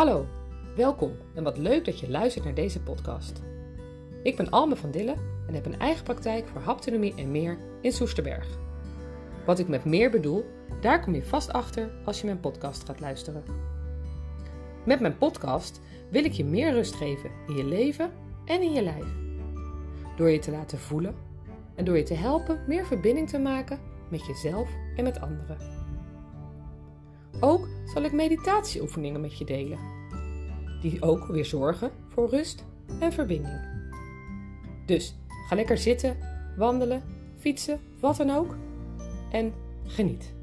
Hallo, welkom en wat leuk dat je luistert naar deze podcast. Ik ben Alme van Dille en heb een eigen praktijk voor haptonomie en meer in Soesterberg. Wat ik met meer bedoel, daar kom je vast achter als je mijn podcast gaat luisteren. Met mijn podcast wil ik je meer rust geven in je leven en in je lijf. Door je te laten voelen en door je te helpen meer verbinding te maken met jezelf en met anderen. Ook zal ik meditatieoefeningen met je delen, die ook weer zorgen voor rust en verbinding. Dus ga lekker zitten, wandelen, fietsen, wat dan ook en geniet.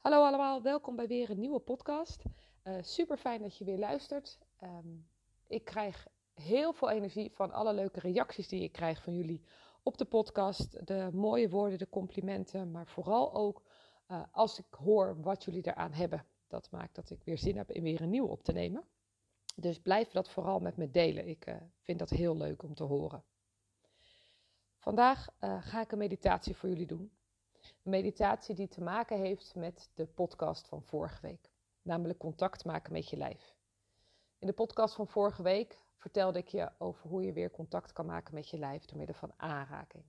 Hallo allemaal, welkom bij weer een nieuwe podcast. Uh, super fijn dat je weer luistert. Um, ik krijg heel veel energie van alle leuke reacties die ik krijg van jullie op de podcast. De mooie woorden, de complimenten, maar vooral ook uh, als ik hoor wat jullie eraan hebben. Dat maakt dat ik weer zin heb in weer een nieuw op te nemen. Dus blijf dat vooral met me delen. Ik uh, vind dat heel leuk om te horen. Vandaag uh, ga ik een meditatie voor jullie doen. Een meditatie die te maken heeft met de podcast van vorige week. Namelijk contact maken met je lijf. In de podcast van vorige week vertelde ik je over hoe je weer contact kan maken met je lijf door middel van aanraking.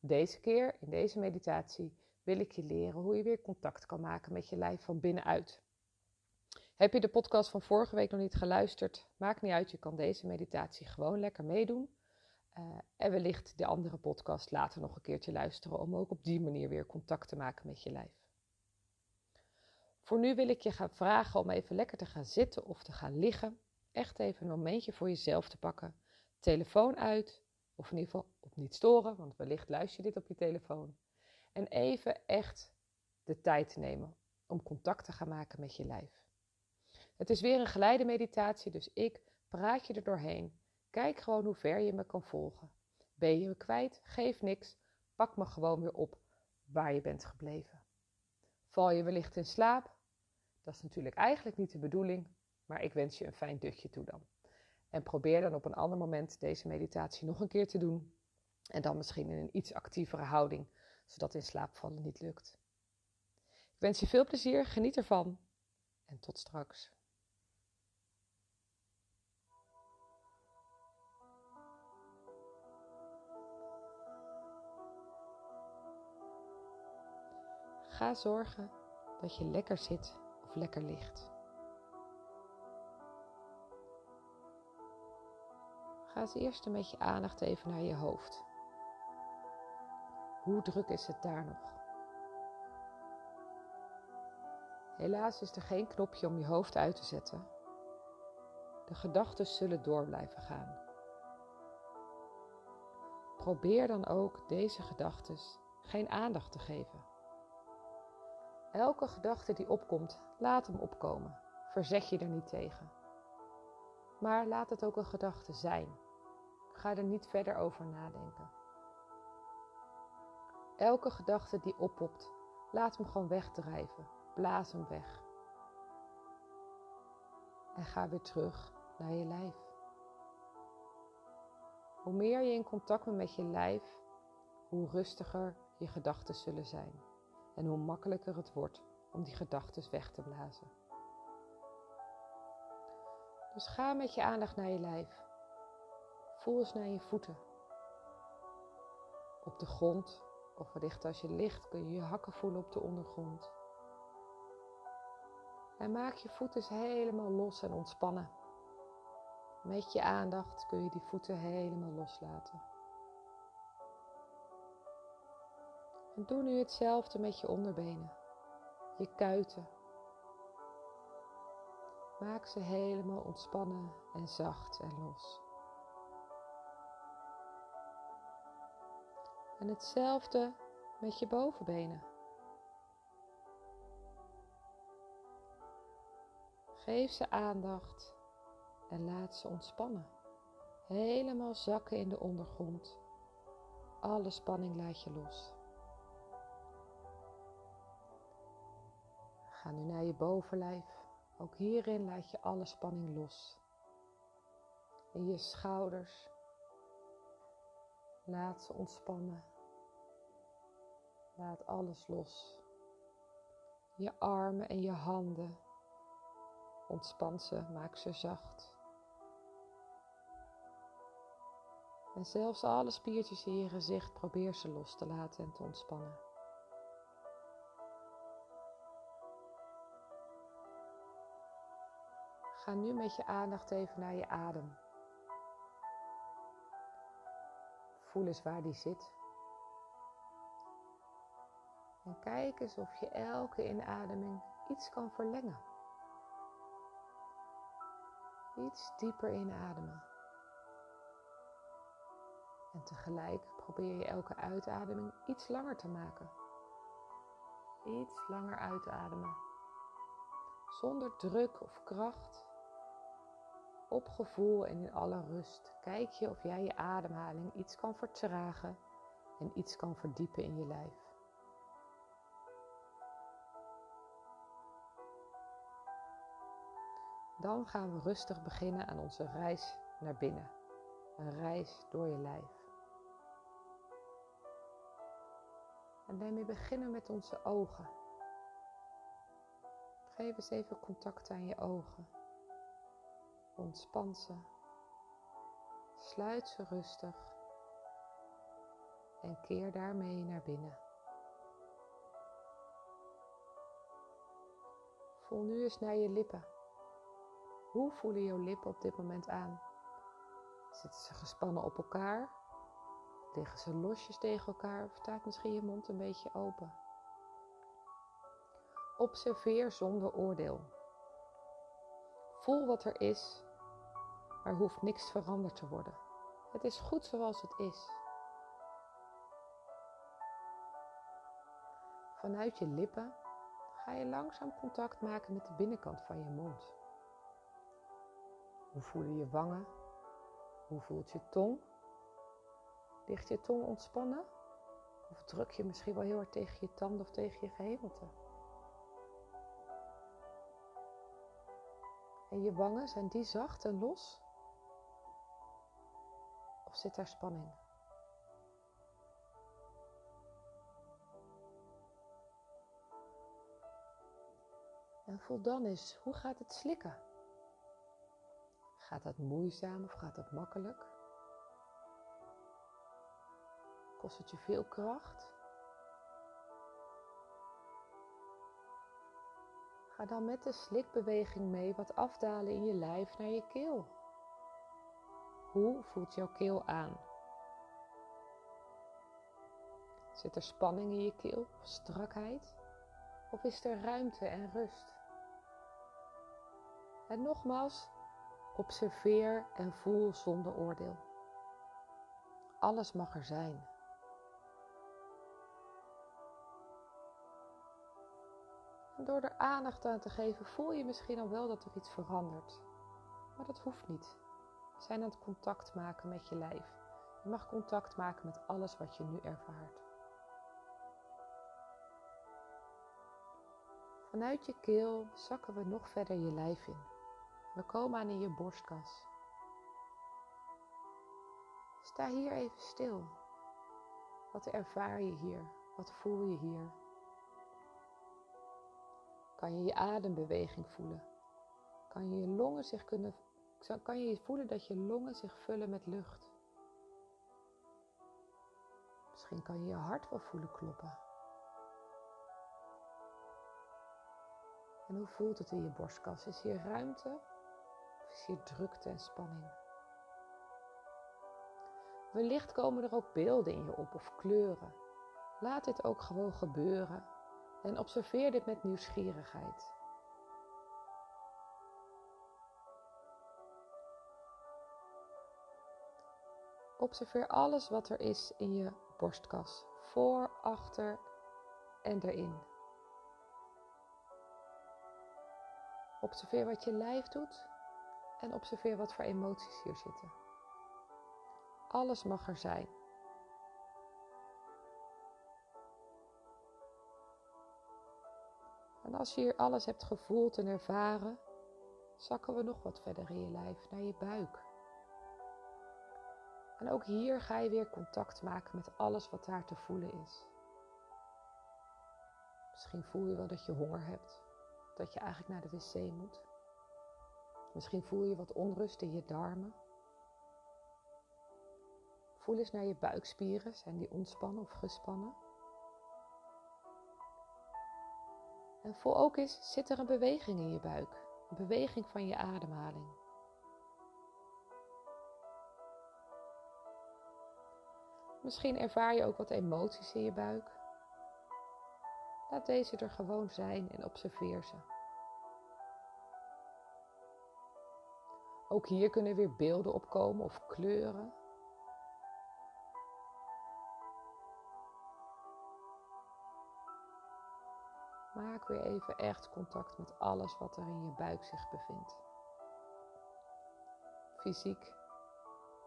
Deze keer, in deze meditatie, wil ik je leren hoe je weer contact kan maken met je lijf van binnenuit. Heb je de podcast van vorige week nog niet geluisterd? Maakt niet uit, je kan deze meditatie gewoon lekker meedoen. Uh, en wellicht de andere podcast later nog een keertje luisteren om ook op die manier weer contact te maken met je lijf. Voor nu wil ik je gaan vragen om even lekker te gaan zitten of te gaan liggen echt even een momentje voor jezelf te pakken. Telefoon uit, of in ieder geval op niet storen, want wellicht luister je dit op je telefoon. En even echt de tijd te nemen om contact te gaan maken met je lijf. Het is weer een geleide meditatie, dus ik praat je er doorheen. Kijk gewoon hoe ver je me kan volgen. Ben je me kwijt? Geef niks. Pak me gewoon weer op waar je bent gebleven. Val je wellicht in slaap? Dat is natuurlijk eigenlijk niet de bedoeling, maar ik wens je een fijn dutje toe dan. En probeer dan op een ander moment deze meditatie nog een keer te doen. En dan misschien in een iets actievere houding, zodat in slaapvallen niet lukt. Ik wens je veel plezier, geniet ervan en tot straks. Ga zorgen dat je lekker zit of lekker ligt. Ga eens eerst met je aandacht even naar je hoofd. Hoe druk is het daar nog? Helaas is er geen knopje om je hoofd uit te zetten. De gedachten zullen door blijven gaan. Probeer dan ook deze gedachten geen aandacht te geven. Elke gedachte die opkomt, laat hem opkomen. Verzet je er niet tegen. Maar laat het ook een gedachte zijn. Ga er niet verder over nadenken. Elke gedachte die oppopt, laat hem gewoon wegdrijven. Blaas hem weg. En ga weer terug naar je lijf. Hoe meer je in contact bent met je lijf, hoe rustiger je gedachten zullen zijn. En hoe makkelijker het wordt om die gedachten weg te blazen. Dus ga met je aandacht naar je lijf. Voel eens naar je voeten. Op de grond, of wellicht als je ligt, kun je je hakken voelen op de ondergrond. En maak je voeten eens helemaal los en ontspannen. Met je aandacht kun je die voeten helemaal loslaten. En doe nu hetzelfde met je onderbenen, je kuiten. Maak ze helemaal ontspannen en zacht en los. En hetzelfde met je bovenbenen. Geef ze aandacht en laat ze ontspannen. Helemaal zakken in de ondergrond. Alle spanning laat je los. Ga nu naar je bovenlijf. Ook hierin laat je alle spanning los. In je schouders, Laat ze ontspannen. Laat alles los. Je armen en je handen. Ontspan ze, maak ze zacht. En zelfs alle spiertjes in je gezicht probeer ze los te laten en te ontspannen. Ga nu met je aandacht even naar je adem. Voel eens waar die zit. En kijk eens of je elke inademing iets kan verlengen. Iets dieper inademen. En tegelijk probeer je elke uitademing iets langer te maken. Iets langer uitademen. Zonder druk of kracht. Op gevoel en in alle rust. Kijk je of jij je ademhaling iets kan vertragen en iets kan verdiepen in je lijf. Dan gaan we rustig beginnen aan onze reis naar binnen. Een reis door je lijf. En daarmee beginnen met onze ogen. Geef eens even contact aan je ogen. Ontspan ze. Sluit ze rustig. En keer daarmee naar binnen. Voel nu eens naar je lippen. Hoe voelen jouw lippen op dit moment aan? Zitten ze gespannen op elkaar? Liggen ze losjes tegen elkaar of staat misschien je mond een beetje open? Observeer zonder oordeel. Voel wat er is, maar hoeft niks veranderd te worden. Het is goed zoals het is. Vanuit je lippen ga je langzaam contact maken met de binnenkant van je mond. Hoe voelen je wangen? Hoe voelt je tong? Ligt je tong ontspannen? Of druk je misschien wel heel hard tegen je tanden of tegen je gehemelte? En je wangen, zijn die zacht en los? Of zit daar spanning? En voel dan eens, hoe gaat het slikken? Gaat dat moeizaam of gaat dat makkelijk? Kost het je veel kracht? Ga dan met de slikbeweging mee wat afdalen in je lijf naar je keel. Hoe voelt jouw keel aan? Zit er spanning in je keel strakheid? Of is er ruimte en rust? En nogmaals, observeer en voel zonder oordeel. Alles mag er zijn. Door er aandacht aan te geven, voel je misschien al wel dat er iets verandert. Maar dat hoeft niet. Zijn aan het contact maken met je lijf. Je mag contact maken met alles wat je nu ervaart. Vanuit je keel zakken we nog verder je lijf in. We komen aan in je borstkas. Sta hier even stil. Wat ervaar je hier? Wat voel je hier? Kan je je adembeweging voelen? Kan je je longen zich kunnen kan je voelen dat je longen zich vullen met lucht? Misschien kan je je hart wel voelen kloppen. En hoe voelt het in je borstkas? Is hier ruimte hier drukte en spanning? Wellicht komen er ook beelden in je op of kleuren. Laat dit ook gewoon gebeuren en observeer dit met nieuwsgierigheid. Observeer alles wat er is in je borstkas, voor, achter en erin. Observeer wat je lijf doet en observeer wat voor emoties hier zitten. Alles mag er zijn. En als je hier alles hebt gevoeld en ervaren, zakken we nog wat verder in je lijf, naar je buik. En ook hier ga je weer contact maken met alles wat daar te voelen is. Misschien voel je wel dat je honger hebt, dat je eigenlijk naar de wc moet. Misschien voel je wat onrust in je darmen. Voel eens naar je buikspieren, zijn die ontspannen of gespannen? En voel ook eens, zit er een beweging in je buik? Een beweging van je ademhaling. Misschien ervaar je ook wat emoties in je buik. Laat deze er gewoon zijn en observeer ze. Ook hier kunnen weer beelden opkomen of kleuren. Maak weer even echt contact met alles wat er in je buik zich bevindt. Fysiek,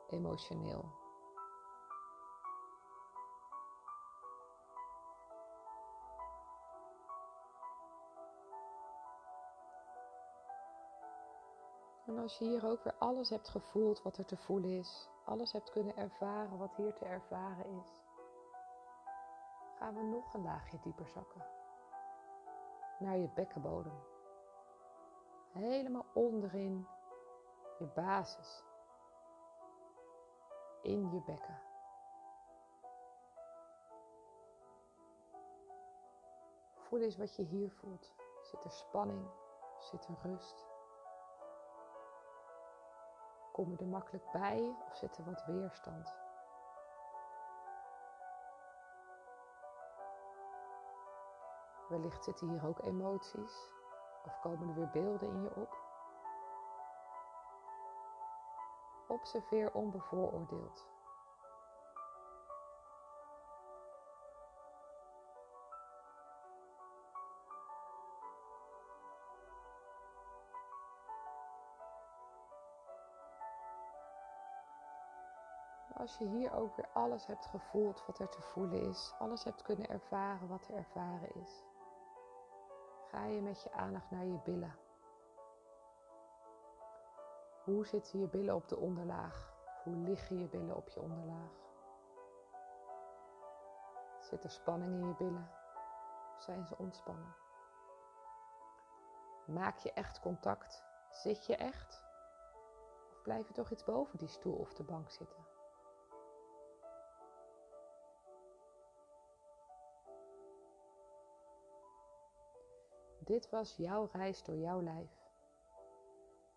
emotioneel. En als je hier ook weer alles hebt gevoeld wat er te voelen is, alles hebt kunnen ervaren wat hier te ervaren is, gaan we nog een laagje dieper zakken. Naar je bekkenbodem. Helemaal onderin je basis. In je bekken. Voel eens wat je hier voelt. Zit er spanning? Zit er rust? Kom je er makkelijk bij of zit er wat weerstand? Wellicht zitten hier ook emoties of komen er weer beelden in je op. Observeer onbevooroordeeld. Als je hier ook weer alles hebt gevoeld wat er te voelen is, alles hebt kunnen ervaren wat er ervaren is, ga je met je aandacht naar je billen. Hoe zitten je billen op de onderlaag? Hoe liggen je billen op je onderlaag? Zit er spanning in je billen? Of zijn ze ontspannen? Maak je echt contact? Zit je echt? Of blijf je toch iets boven die stoel of de bank zitten? Dit was jouw reis door jouw lijf.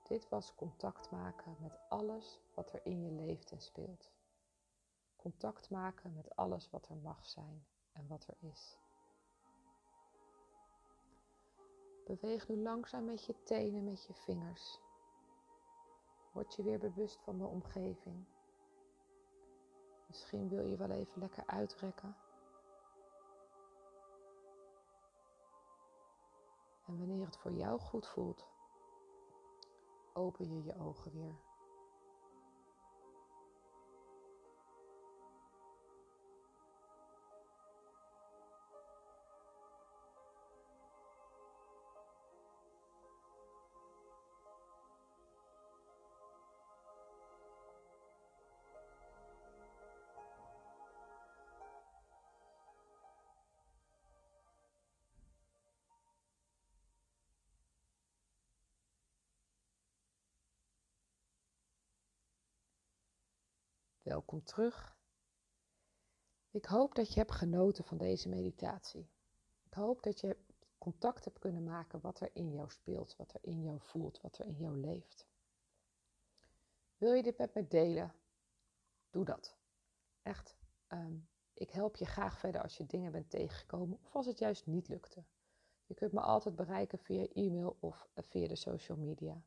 Dit was contact maken met alles wat er in je leeft en speelt. Contact maken met alles wat er mag zijn en wat er is. Beweeg nu langzaam met je tenen, met je vingers. Word je weer bewust van de omgeving. Misschien wil je wel even lekker uitrekken. En wanneer het voor jou goed voelt, open je je ogen weer. Welkom terug. Ik hoop dat je hebt genoten van deze meditatie. Ik hoop dat je contact hebt kunnen maken wat er in jou speelt, wat er in jou voelt, wat er in jou leeft. Wil je dit met me delen? Doe dat. Echt, ehm, ik help je graag verder als je dingen bent tegengekomen of als het juist niet lukte. Je kunt me altijd bereiken via e-mail of via de social media.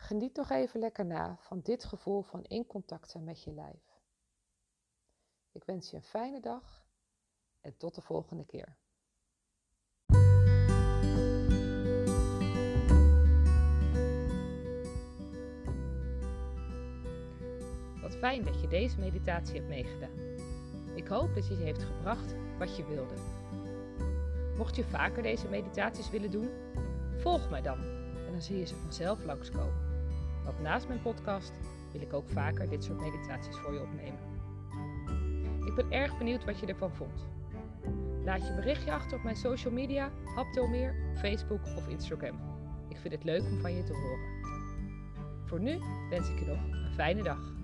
Geniet nog even lekker na van dit gevoel van in contact zijn met je lijf. Ik wens je een fijne dag en tot de volgende keer. Wat fijn dat je deze meditatie hebt meegedaan. Ik hoop dat je je heeft gebracht wat je wilde. Mocht je vaker deze meditaties willen doen, volg mij dan en dan zie je ze vanzelf langskomen. Want naast mijn podcast wil ik ook vaker dit soort meditaties voor je opnemen. Ik ben erg benieuwd wat je ervan vond. Laat je berichtje achter op mijn social media, Haptomeer, Facebook of Instagram. Ik vind het leuk om van je te horen. Voor nu wens ik je nog een fijne dag.